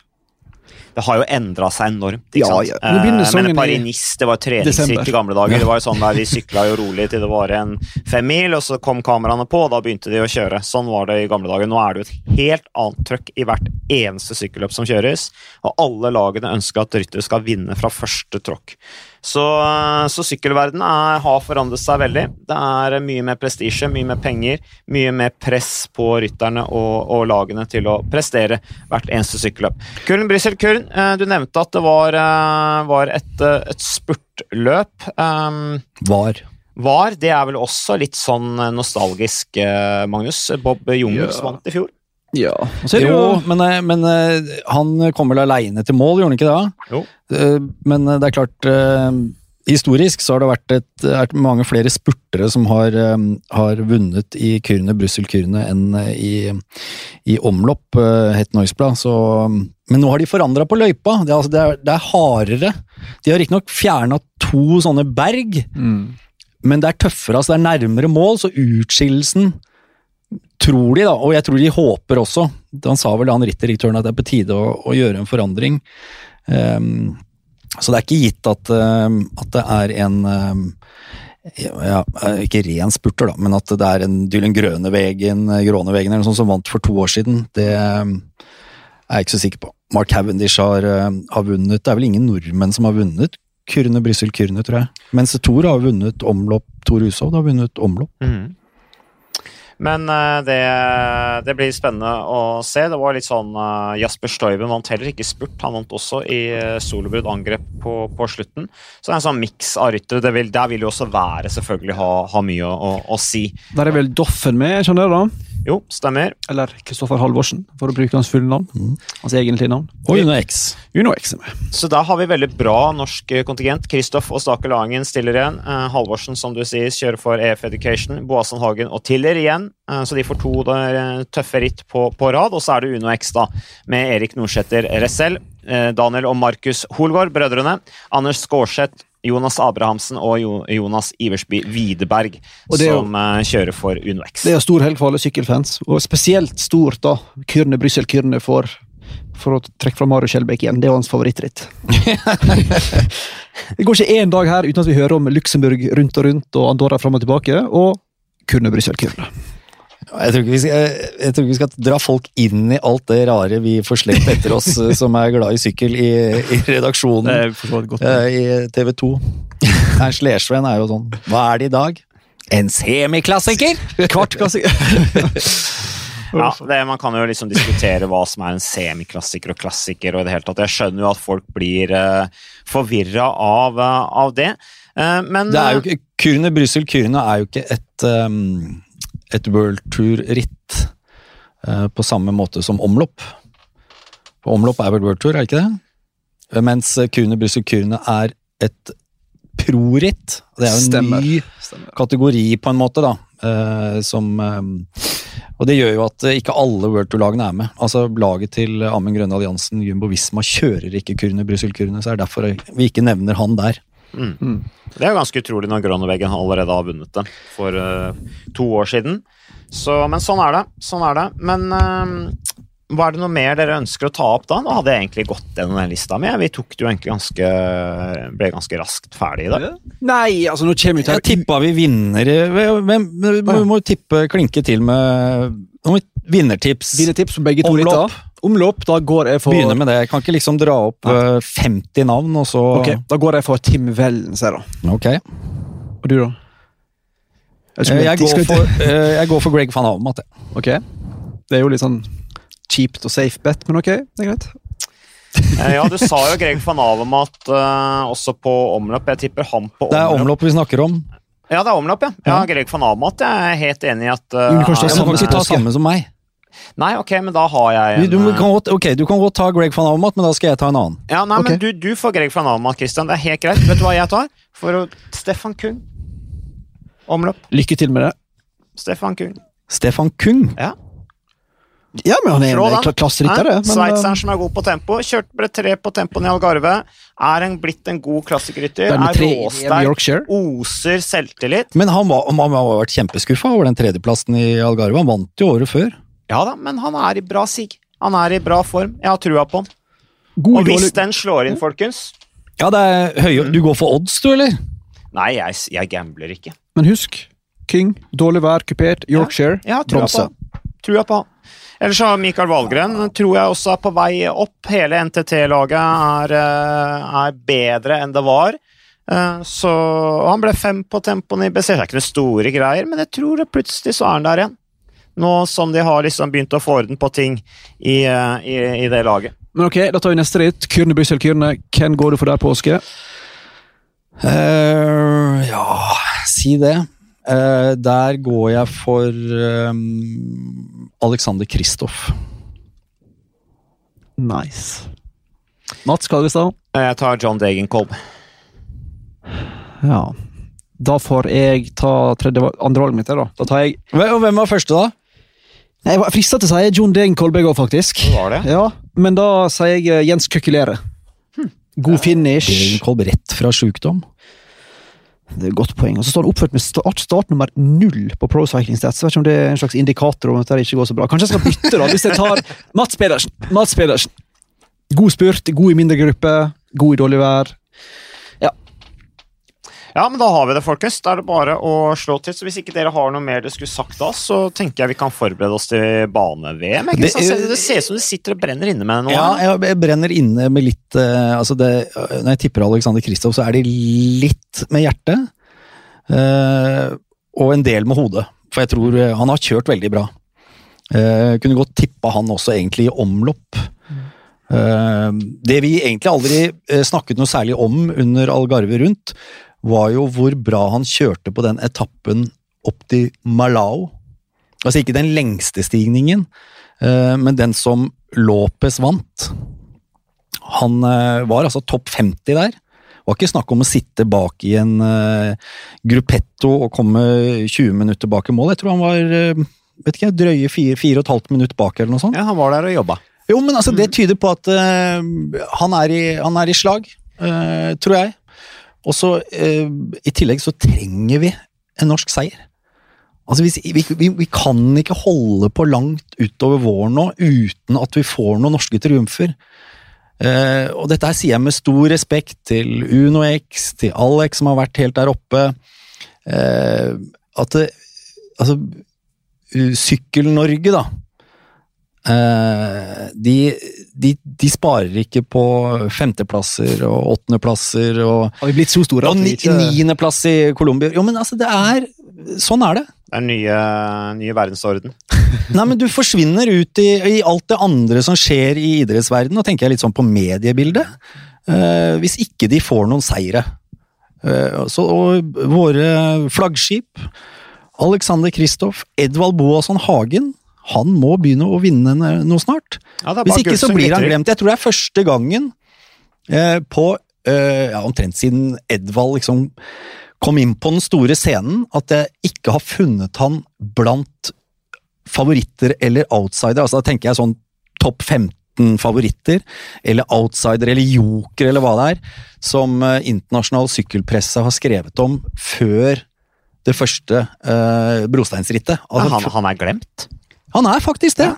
det har jo endra seg enormt. ikke ja, sant? Ja. Men Paris-Nice det var treningsritt i gamle dager. Det var jo sånn der Vi sykla jo rolig til det var en fem mil, og så kom kameraene på, og da begynte de å kjøre. Sånn var det i gamle dager. Nå er det jo et helt annet trøkk i hvert eneste sykkelløp som kjøres, og alle lagene ønsker at ryttere skal vinne fra første tråkk. Så, så sykkelverdenen har forandret seg veldig. Det er mye mer prestisje, mye mer penger, mye mer press på rytterne og, og lagene til å prestere hvert eneste sykkelløp. Kurn Brussel, Kurn, eh, du nevnte at det var, eh, var et, eh, et, spurtløp. Um, var. Var. Det er vel også litt sånn nostalgisk, Magnus. Bob Jungels ja. vant i fjor. Ja. Jo, jo, men, eh, men eh, han kom vel aleine til mål, gjorde han ikke det? Jo. Eh, men det er klart Historisk så har det vært et, er mange flere spurtere som har, har vunnet i kyrne, Brussel-kyrne enn i, i omlopp, het Noisblad. Men nå har de forandra på løypa. Det er, altså, det, er, det er, hardere. De har riktignok fjerna to sånne berg, mm. men det er tøffere. altså Det er nærmere mål, så utskillelsen tror de, da, og jeg tror de håper også Han sa vel han rittdirektøren, at det er på tide å, å gjøre en forandring. Um, så det er ikke gitt at, um, at det er en um, ja, Ikke ren spurter, da, men at det er en Dylan Grønevegen, Grånevegen eller noe sånt som vant for to år siden, det er jeg ikke så sikker på. Mark Cavendish har, har vunnet. Det er vel ingen nordmenn som har vunnet Kyrne Bryssel Kyrne, tror jeg. Mens Thor har vunnet omlopp. Thor Hushovd har vunnet omlopp. Mm. Men uh, det, det, blir spennende å se. Det var litt sånn uh, Jasper Stoiben vant heller ikke spurt. Han vant også i uh, solobrudd angrep på, på, slutten. Så det er en sånn miks av ryttere. Der vil jo også været selvfølgelig ha, ha mye å, å, å, si. Der er vel Doffen med, skjønner du da? Jo, stemmer. Eller Kristoffer Halvorsen, for å bruke hans fulle navn. Mm. Hans egentlige navn. Og Uno X. Uno X er med. Så da har vi veldig bra norsk kontingent. Kristoff og Stake Langen stiller igjen. Eh, Halvorsen, som du sier, kjører for EF Education. Boasson Hagen og Tiller igjen. Eh, så de får to eh, tøffe ritt på, på rad. Og så er det Uno X, da, med Erik Nordsæter Ressel. Eh, Daniel og Markus Holgaard, brødrene. Anders Skårseth Jonas Abrahamsen og Jonas Iversby Widerberg som uh, kjører for UnoX. Det er stor helg for alle sykkelfans, og spesielt stort da Kyrne Brussel Kyrne for, for å trekke fra Mario Skjelbæk igjen. Det er hans favorittritt. det går ikke én dag her uten at vi hører om Luxembourg rundt og rundt og Andorra fram og tilbake. og Kurne Brussel Kurne. Jeg tror, skal, jeg tror ikke vi skal dra folk inn i alt det rare vi får slept etter oss eh, som er glad i sykkel i, i redaksjonen godt. eh, i TV 2. Ernst Lersven er jo sånn Hva er det i dag? En semiklassiker! Kvartklassiker. Ja, det, Man kan jo liksom diskutere hva som er en semiklassiker og klassiker. og i det hele tatt. Jeg skjønner jo at folk blir uh, forvirra av, uh, av det. Uh, men Det er jo ikke, Kyrne Brussel Kyrne er jo ikke et, um, et World Tour-ritt eh, på samme måte som omlopp. For omlopp er vel World Tour, er det ikke det? Mens Kune Brussel Kune er et pro-ritt. Det er jo en Stemmer. ny Stemmer. kategori på en måte, da. eh, som eh, Og det gjør jo at eh, ikke alle World Tour-lagene er med. Altså Laget til Amund Grønne Alliansen, Jumbo Visma, kjører ikke Kurne Brussel Kurne, så er det derfor vi ikke nevner han der. Mm. Det er jo ganske utrolig når Grønneveggen allerede har vunnet det for uh, to år siden. Så, men sånn er det. Sånn er det. Men uh, hva er det noe mer dere ønsker å ta opp da? Nå hadde jeg egentlig gått gjennom den lista mi. Vi tok det jo egentlig ganske Ble ganske raskt ferdig i dag. Nei, altså nå kommer vi Jeg til tippa vi vinner Hvem, hvem, vi må jo tippe, klinke til med nå må vinnertips. tips begge to Omlopp. ritter. Omlopp. Da går jeg for Begynner med det. Jeg kan ikke liksom dra opp Nei. 50 navn, og så Ok, Da går jeg for Tim Wellens, jeg, da. Ok. Og du, da? Jeg, skulle- Jeg går for, eh, jeg går for Greg van Avermaet. jeg. Ok. Det er jo litt sånn kjipt og safe bet, men ok, det er greit. Eh, ja, du sa jo Greg van Avermaet uh, også på omløp. Jeg tipper han på Det er omløp. omlopp vi snakker om. Ja, det er omløp, ja. ja. Ja. Greg van Avermaet jeg er helt enig i at uh, Du kan ikke ta samme som meg. Nei, ok, men da har jeg en du, kan godt, ok, du kan godt ta Greg van Almat, men da skal jeg ta en annen. Ja, nei, okay. men du, du får Greg van Almat, Christian. Det er helt greit. Vet du hva jeg tar? For å Stefan Kung. Omløp. Lykke til med det. Stefan Kung. Stefan Kung. Ja. Ja, men han er en den. klasserytter, det. Sveitseren eh, som er god på tempo. Kjørte ble tre på tempoen i Algarve. Er en, blitt en god klassikerrytter. Er råsterk. Oser selvtillit. Men han, var, han har vært kjempeskuffa over den tredjeplassen i Algarve. Han vant jo året før. Ja da, men han er i bra sig. Han er i bra form. Jeg har trua på han. God, Og hvis den slår inn, folkens Ja, det er høye Du går for odds, du, eller? Nei, jeg, jeg gambler ikke. Men husk, King, dårlig vær, kupert, Yorkshire, ja, ja, bronse. Trua på han. Ellers har Mikael Wahlgren tror jeg også er på vei opp. Hele NTT-laget er, eh, er bedre enn det var. Eh, Så han ble fem på tempoen i BC. Det er ikke noe store greier, men jeg tror det plutselig så er han der igjen. Nå som de har liksom begynt å få orden på ting i, eh, i, i det laget. Men ok, da tar vi neste ritt. Kyrne, Brussel, Kyrne. Hvem går du for der påske? Uh, ja, si det. Uh, der går jeg for um, Alexander Kristoff. Nice. Mats Kagestad? Jeg tar John Degenkolb. Ja. Da får jeg ta tredje, andre valget mitt. Da Da tar jeg hvem var første, da? Jeg var frista til å si John Degen Kolberg òg, faktisk. Hva var det? Ja, Men da sier jeg eh, Jens Køkulere. God finish. Degenkolb rett fra sjukdom. Det er et godt poeng. Og så står han oppført med start, startnummer null på Pro Cycling Stats. Jeg vet ikke om det er en slags indikator om at det ikke går så bra. Kanskje jeg skal bytte, da, hvis jeg tar Mats Pedersen. Mats Pedersen. God spurt, god i mindre gruppe, god i dårlig vær. Ja, men da har vi det, folkens. Da er det bare å slå til. Så hvis ikke dere har noe mer dere skulle sagt da, så tenker jeg vi kan forberede oss til bane-VM. Det- Det, ser ut som du sitter og brenner inne med nå. Ja, jeg, brenner inne med litt eh, altså det, Når jeg tipper Alexander Kristoff, så er det litt med hjertet. eh, og en del med hodet. For jeg tror eh, han har kjørt veldig bra. Eh, kunne godt tippa han også egentlig i omlopp. Eh, det vi egentlig aldri eh, snakket noe særlig om under Algarve rundt, var jo hvor bra han kjørte på den etappen opp til Malau. Altså ikke den lengste stigningen, eh, men den som Lopez vant. Han eh, var altså topp 50 der. Det var ikke snakk om å sitte bak i en eh, gruppetto og komme 20 minutter bak i mål. Jeg tror han var vet ikke, drøye fire, fire og et halvt minutt bak, eller noe sånt. Ja, han var der og jobba. Jo, men altså, det tyder på at han, er i, han er i slag, tror jeg. Og så, eh, i tillegg så trenger vi en norsk seier. Altså, vi, vi, vi kan ikke holde på langt utover våren nå uten at vi får noen norske triumfer. Eh, og dette her sier jeg med stor respekt til UnoX, til Alex som har vært helt der oppe. Eh, at det, Altså, Sykkel-Norge, da. Eh, de, de, de sparer ikke på femteplasser og åttendeplasser og, Har vi blitt så store og at vi ikke niendeplass i Colombia. Jo, men altså, det er Sånn er det. Det er nye, nye verdensorden. Nei, men du forsvinner ut i, i alt det andre som skjer i idrettsverdenen. Nå tenker jeg litt sånn på mediebildet. Uh, hvis ikke de får noen seire. Uh, så, og våre flaggskip, Alexander Kristoff, Edvald Boasson Hagen, han må begynne å vinne noe snart. Ja, Hvis ikke så blir han glemt. Jeg tror det er første gangen eh, på eh, ja, omtrent siden Edvald liksom kom inn på den store scenen, at jeg ikke har funnet han blant favoritter eller outsider. Altså, da tenker jeg sånn topp 15 favoritter, eller outsider eller joker eller hva det er, som eh, internasjonal sykkelpresse har skrevet om før det første eh, brosteinsrittet. Altså, han, han er glemt. Han er faktisk det.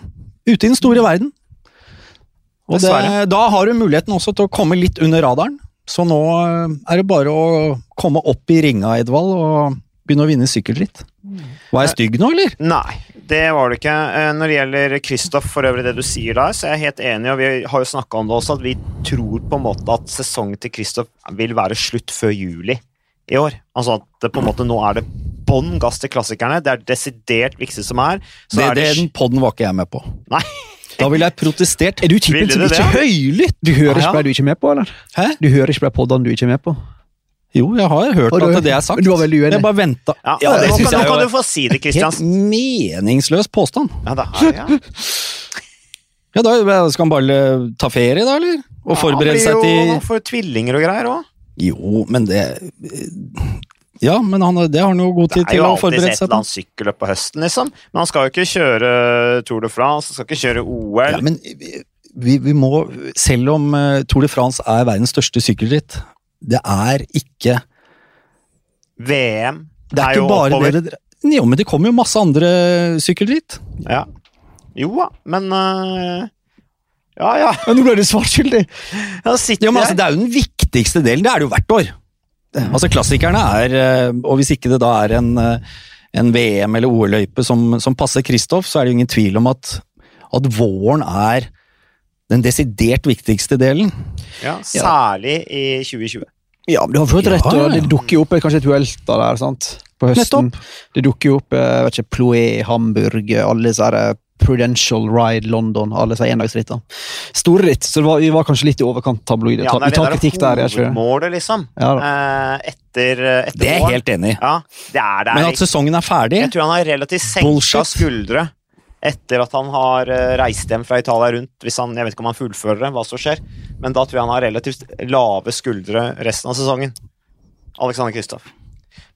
Ute i den store verden. Og det, da har du muligheten også til å komme litt under radaren. Så nå eh, er det bare å komme opp i ringa, Edvald, og begynne å vinne sykkelritt. Var jeg stygg nå, eller? Nei, det var det ikke. Eh, Når det gjelder Kristoff, for øvrig det du sier der, så er jeg helt enig, og vi har jo snakka om det også, at vi tror på en måte at sesongen til Kristoff vil være slutt før juli i år. Altså at det på en måte nå er det bånn gass til klassikerne. Det er desidert viktigste som er. Så Det, er det, den podden var ikke jeg med på. Nei. Da ville jeg protestert Er du typen som ikke høylytt! Du hører Ah, ja. ikke på det du ikke er med på, eller? Hæ? Du hører ikke på de du ikke er med på? Jo, jeg har hørt har du- at det er sagt. du var veldig uenig. Jeg bare venta. ja, Ja, det nå, kan, nå kan du få si det, Christian. Helt meningsløs påstand. Ja, det er, ja. Ja, da Skal han bare ta ferie, da, eller? Og forberede seg til Han blir jo tvillinger og greier òg. Jo, men det Ja, men han, det har han jo god tid Det tid er til jo å alltid forberede et seg eller på. annet sykkelløp på høsten, liksom. Men han skal jo ikke kjøre Tour de France, han skal ikke kjøre OL. Ja, men vi, vi må, selv om eh, Tour de France er verdens største sykkelritt, det er ikke VM Det er, jo bare oppover. det det Jo, men det kommer jo masse andre sykkelritt. Ja. Jo da, men uh, Ja, ja. Men nå ble du svarskyldig! skyldig! Ja, men altså, Det er jo den viktigste delen. Det er det jo hvert år. Altså, Klassikerne er eh, Og hvis ikke det da er en, eh, en VM- eller OL-løype som, som passer Kristoff, så er det jo ingen tvil om at, at våren er den desidert viktigste delen. ja, Særlig i 2020. Ja, men du har fått rett. Ja. Det dukker jo opp kanskje et Vuelta der sant? på høsten. Nettopp. Det dukker jo opp eh, jeg vet ikke, Ploé, Hamburg, alle disse her, eh, Prudential Ride London, alle disse endagsrittene. Store ritt, så var, vi var kanskje litt i overkant tabloide. Ja, Ta- vi tar kritikk er der. Jeg tror. Målet, liksom. Ja. Eh, etter, etter Det er jeg helt enig i. Ja. Men at sesongen er ferdig Jeg tror han har relativt senka skuldre etter at han har eh, reist hjem fra Italia rundt. Han, jeg vet ikke om han fullfører det, hva som skjer, men da tror jeg han har relativt lave skuldre resten av sesongen. Alexander Kristoff.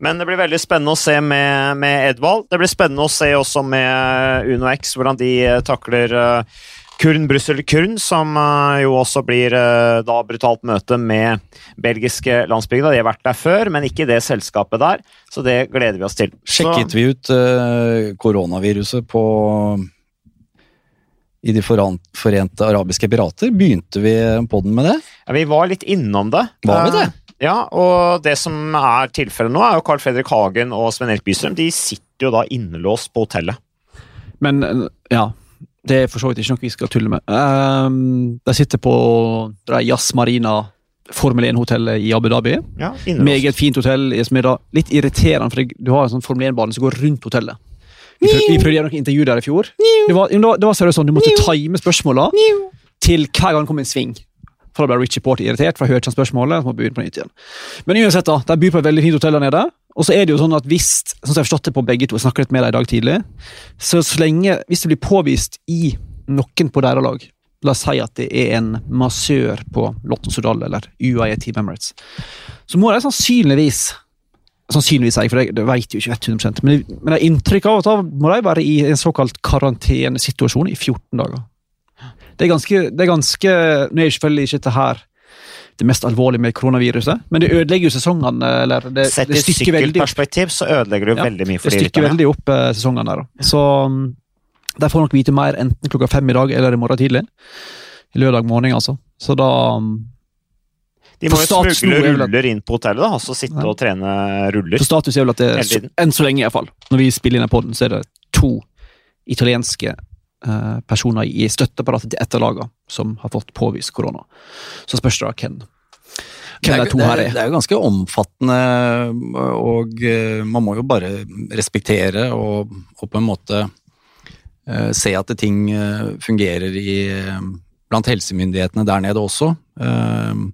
Men det blir veldig spennende å se med, med Edvald. Det blir spennende å se også med Uno X hvordan de eh, takler eh, Kurn Brussel Kurn, som eh, jo også blir eh, da brutalt møte med belgiske landsbygda. De har vært der før, men ikke i det selskapet der, så det gleder vi oss til. Så- Sjekket vi ut eh, koronaviruset på i De forente arabiske pirater? Begynte vi podden med det? Ja, vi var litt innom det. Var vi det? Ja, og det som er tilfellet nå, er jo Carl Fredrik Hagen og Sven Erik Bystrøm. De sitter jo da innelåst på hotellet. Men ja, det er for så vidt ikke noe vi skal tulle med. Um, de sitter på Jazz Marina Formel 1-hotellet i Abu Dhabi. Ja. Meget fint hotell, som er da litt irriterende, for du har en sånn Formel 1-bane som går rundt hotellet. Vi prøvde, vi prøvde å gjøre noe intervju der i fjor. Det var, det var, det var seriøst sånn, Du måtte time spørsmåla til hver gang det kom en sving. For da ble Richie Porter irritert, for jeg hørte han spørsmålet. så må begynne på nytt igjen. Men uansett, da, de byr på et veldig fint hotell der nede. Og så er det jo sånn at hvis sånn som jeg forstått det på begge to, jeg snakket litt med deg i dag tidlig, så, så lenge, hvis det blir påvist i noen på deres lag La oss si at det er en massør på Lotto Sudal eller UAE Team Emirates. Så må de sannsynligvis Sannsynligvis, jeg, for det, det vet jo ikke 100 men, men jeg har inntrykk av at da må de være i en såkalt karantenesituasjon i 14 dager. Det er ganske, det er ganske Nå er selvfølgelig ikke dette her det mest alvorlige med koronaviruset, men det ødelegger jo sesongene. eller det, Sett det i sykkelperspektiv så ødelegger det jo Ja, veldig mye for det de stykker veldig opp eh, sesongene der. da. Så um, de får nok vite mer enten klokka fem i dag eller i morgen tidlig. I lørdag morgen, altså. Så da um, De må jo smugle er ruller inn på hotellet, da, altså sitte Ja. og trene ruller. For status er vel at det, er, så, enn så lenge iallfall, når vi spiller inn podden, så er det to italienske personer i støtteapparatet til ett av lagene som har fått påvist korona. Så spørs det hvem, Det er, det, er, det er jo ganske omfattende, og eh, man må jo bare respektere og, og på en måte uh, se at ting eh, fungerer i, eh, blant helsemyndighetene der nede også. Uh,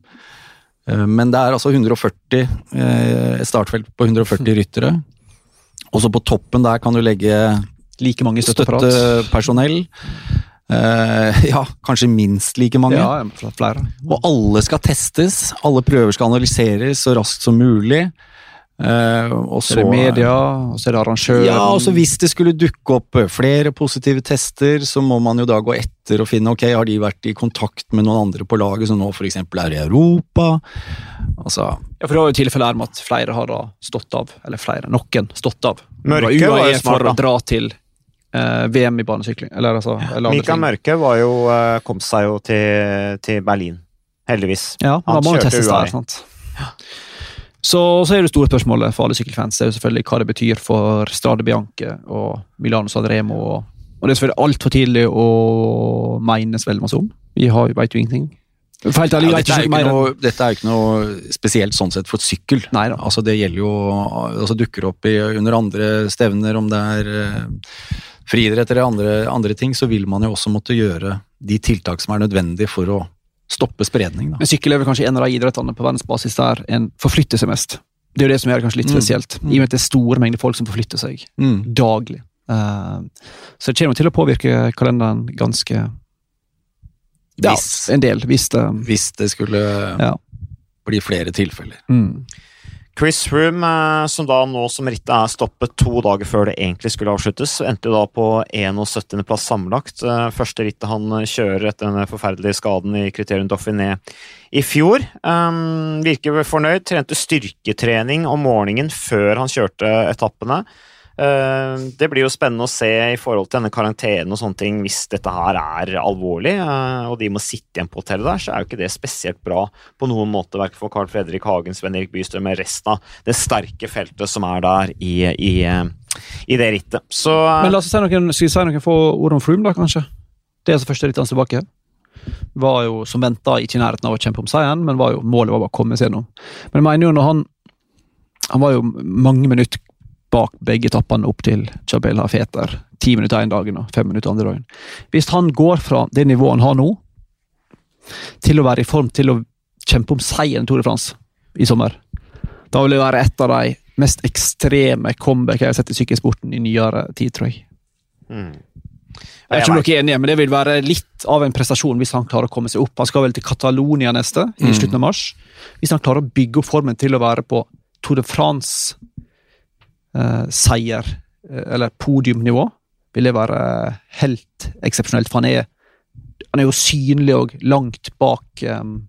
uh, men det er altså 140, eh, et startfelt på 140 ryttere. Og så på toppen der kan du legge Like mange støtteapparat. støttepersonell. Uh, ja, kanskje minst like mange. Ja, flere. Og alle skal testes, alle prøver skal analyseres så raskt som mulig. Uh, og Så er det media, og så er det arrangøren. Ja, og så hvis det skulle dukke opp eh, flere positive tester, så må man jo da gå etter og finne ok, har de vært i kontakt med noen andre på laget som nå f.eks. er i Europa? Altså, Ja, for det var jo tilfellet her med at flere har da stått av, eller flere, noen stått av. Mørke Det var jo UAE smart, for å da. dra til VM i banesykling. Eller altså eller Mikael. Mørke var jo, eh, kom seg jo til, til Berlin, heldigvis. Ja, men Han da må kjørte testes UAE. der, sant. Så, så er det store spørsmålet for alle sykkelfans det er jo selvfølgelig hva det betyr for Strade Bianche og Milano Sanremo. Og, og det er selvfølgelig altfor tidlig å menes veldig masse om. Vi har, vet jo ingenting. Helt ja, dette, er ikke noe, dette er jo ikke noe spesielt sånn sett for sykkel. Nei. Altså det gjelder jo altså dukker opp i, under andre stevner, om det er eh, friidrett eller andre, andre ting, så vil man jo også måtte gjøre de tiltak som er nødvendige for å stoppe spredning. Da. Men sykkel er vel kanskje en av de idrettene på verdensbasis der en forflytter seg mest. Det er jo det som gjør det kanskje litt Mm. spesielt, i og med at det er store mengder folk som forflytter seg Mm. daglig. Uh, så det kommer til å påvirke kalenderen ganske ja, Hvis, en del, hvis det hvis det skulle Ja. bli flere tilfeller. mm. Chris Froome, eh, som da nå som rittet er stoppet to dager før det egentlig skulle avsluttes, endte da på 71. plass sammenlagt. Eh, Første rittet han kjører etter den forferdelige skaden i Criterion Dauphiné i fjor. Um, virker fornøyd, trente styrketrening om morgenen før han kjørte etappene. Eh, Det blir jo spennende å se i forhold til denne karantenen og sånne ting, hvis dette her er alvorlig, eh, og de må sitte igjen på hotellet der, så er jo ikke det spesielt bra på noen måte, verken for Carl Fredrik Hagen, Sven Erik Bystrøm, eller resten av det sterke feltet som er der i, i, eh, i det rittet. Så Men la oss si noen, skal vi si noen få ord om Froome, da, kanskje? Det er altså første rittet hans tilbake. Var jo som venta ikke i nærheten av å kjempe om seieren, men var jo, målet var bare å komme seg gjennom. Men jeg mener jo når han Han var jo mange minutter bak begge etappene opp til Chabela Feter. Ti minutter ene dagen og fem minutter andre dagen. Hvis han går fra det nivået han har nå, til å være i form til å kjempe om seieren i Tour de France i sommer, da vil det være et av de mest ekstreme comeback jeg har sett i sykkelsporten i nyere tid, tror jeg. mm. Jeg er ikke om dere er enige, men det vil være litt av en prestasjon hvis han klarer å komme seg opp. Han skal vel til Catalonia neste, i Mm. slutten av mars. Hvis han klarer å bygge opp formen til å være på Tour de France-seier, eller podiumnivå, vil det være helt eksepsjonelt. For han er, han er jo synlig og langt bak um,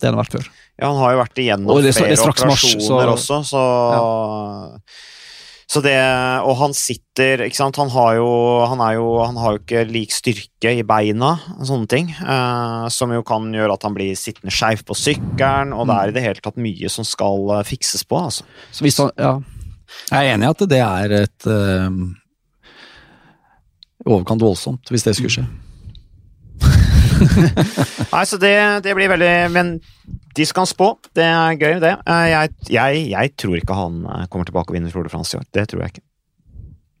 det han har vært før. Ja, han har jo vært igjennom Og det er det er flere operasjoner så- også, så Så det Og han sitter Ikke sant, han har jo Han, er jo, han har jo ikke lik styrke i beina, sånne ting, eh, som jo kan gjøre at han blir sittende skeiv på sykkelen, og det er i det hele tatt mye som skal eh, fikses på, altså. Så hvis han, ja, Jeg er enig i at det er et eh, overkant voldsomt, hvis det skulle skje. Nei, så det, det blir veldig Men de skal spå. Det er gøy, det. Eh, Jeg, jeg, jeg tror ikke han eh, kommer tilbake og vinner Tour de France i år. Det tror jeg ikke.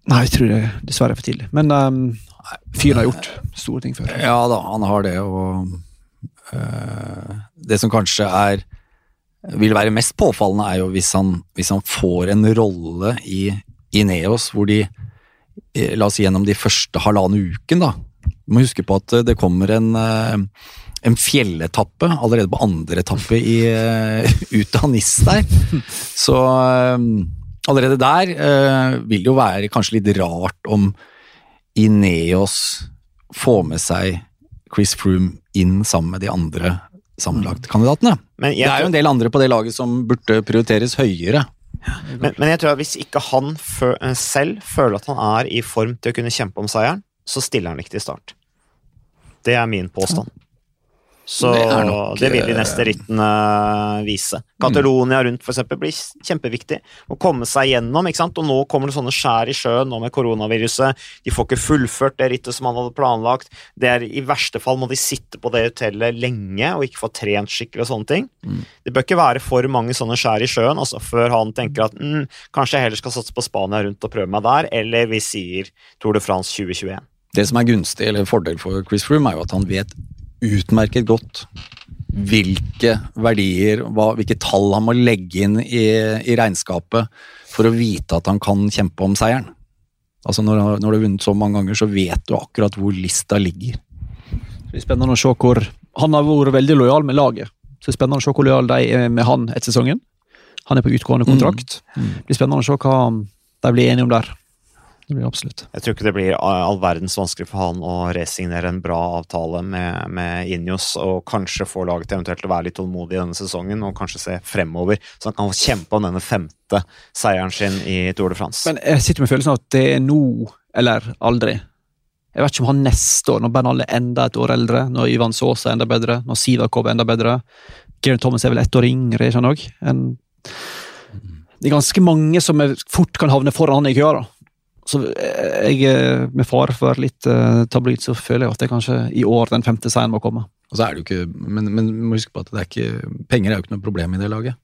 Nei, jeg tror det dessverre er for tidlig. Men um, fyren har gjort store ting før. Ja da, han har det, og uh, det som kanskje er vil være mest påfallende, er jo hvis han, hvis han får en rolle i Ineos hvor de eh, La oss si gjennom de første halvannen uken, da. Du må huske på at eh, det kommer en, eh, en fjelletappe allerede på andre etappe i, ut av NIS der. Så allerede der vil det jo være kanskje litt rart om Ineos får med seg Chris Froome inn sammen med de andre sammenlagtkandidatene. Men Det er jo en del andre på det laget som burde prioriteres høyere. Men, men jeg tror at hvis ikke han eh, selv føler at han er i form til å kunne kjempe om seieren, så stiller han ikke til start. Det er min påstand. Så Det det, vil de eh, neste rittene vise. Catalonia rundt eksempel, blir kjempeviktig. Å komme seg gjennom. ikke sant? Og nå kommer det sånne skjær i sjøen nå med koronaviruset. De får ikke fullført det rittet som man hadde planlagt. Det er, I verste fall må de sitte på det hotellet lenge og ikke få trent skikkelig og sånne ting. Mm. Det bør ikke være for mange sånne skjær i sjøen altså før han tenker at mm, kanskje jeg heller skal satse på Spania rundt og prøve meg der, eller vi sier Tour de France 2021. Det som er gunstig, eller fordel for Chris Froome, er jo at han vet utmerket godt hvilke verdier, hva, hvilke tall han må legge inn i, i regnskapet for å vite at han kan kjempe om seieren. Altså når, når du har vunnet så mange ganger, så vet du akkurat hvor lista ligger. Det blir spennende å se hvor Han har vært veldig lojal med laget. Så det er spennende å se hvor lojal de er med han etter sesongen. Han er på utgående kontrakt. Mm. Det blir spennende å se hva de blir enige om der. Det blir absolutt. Jeg tror ikke det blir all verdens vanskelig for han å resignere en bra avtale med, med Injos, og kanskje få laget eventuelt til å være litt tålmodig denne sesongen, og kanskje se fremover, så han kan kjempe om denne femte seieren sin i Tour de France. Men jeg sitter med følelsen av at det er nå eller aldri. Jeg vet ikke om han neste år, når Bernal er enda et år eldre, når Ivan Saas er enda bedre, når Sivakov er enda bedre Geraint Thomas er vel ett år yngre, ikke sant òg? Det er ganske mange som fort kan havne foran han i køa. da. Så jeg, eh, med fare for litt uh, tabloid, så føler jeg at det kanskje i år den femte seieren må komme. Og så er det jo ikke, men, men må huske på at det er ikke, penger er jo ikke noe problem i det laget.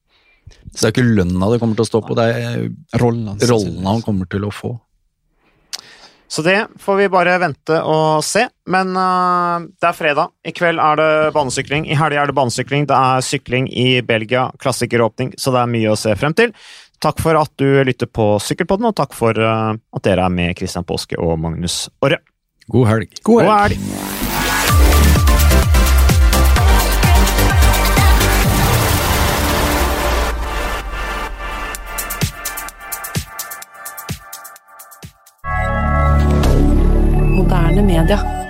Så det er ikke lønna det kommer til å stå på, det er Rollen rollen han kommer til å få. Så det får vi bare vente og se. Men uh, det er fredag. I kveld er det banesykling. I helga er det banesykling. Det er sykling i Belgia, klassikeråpning, så det er mye å se frem til. Takk for at du lytter på Sykkelpodden, og takk for eh, at dere er med, Kristian Påske og Magnus Orre. God helg. God helg. God helg. moderne media.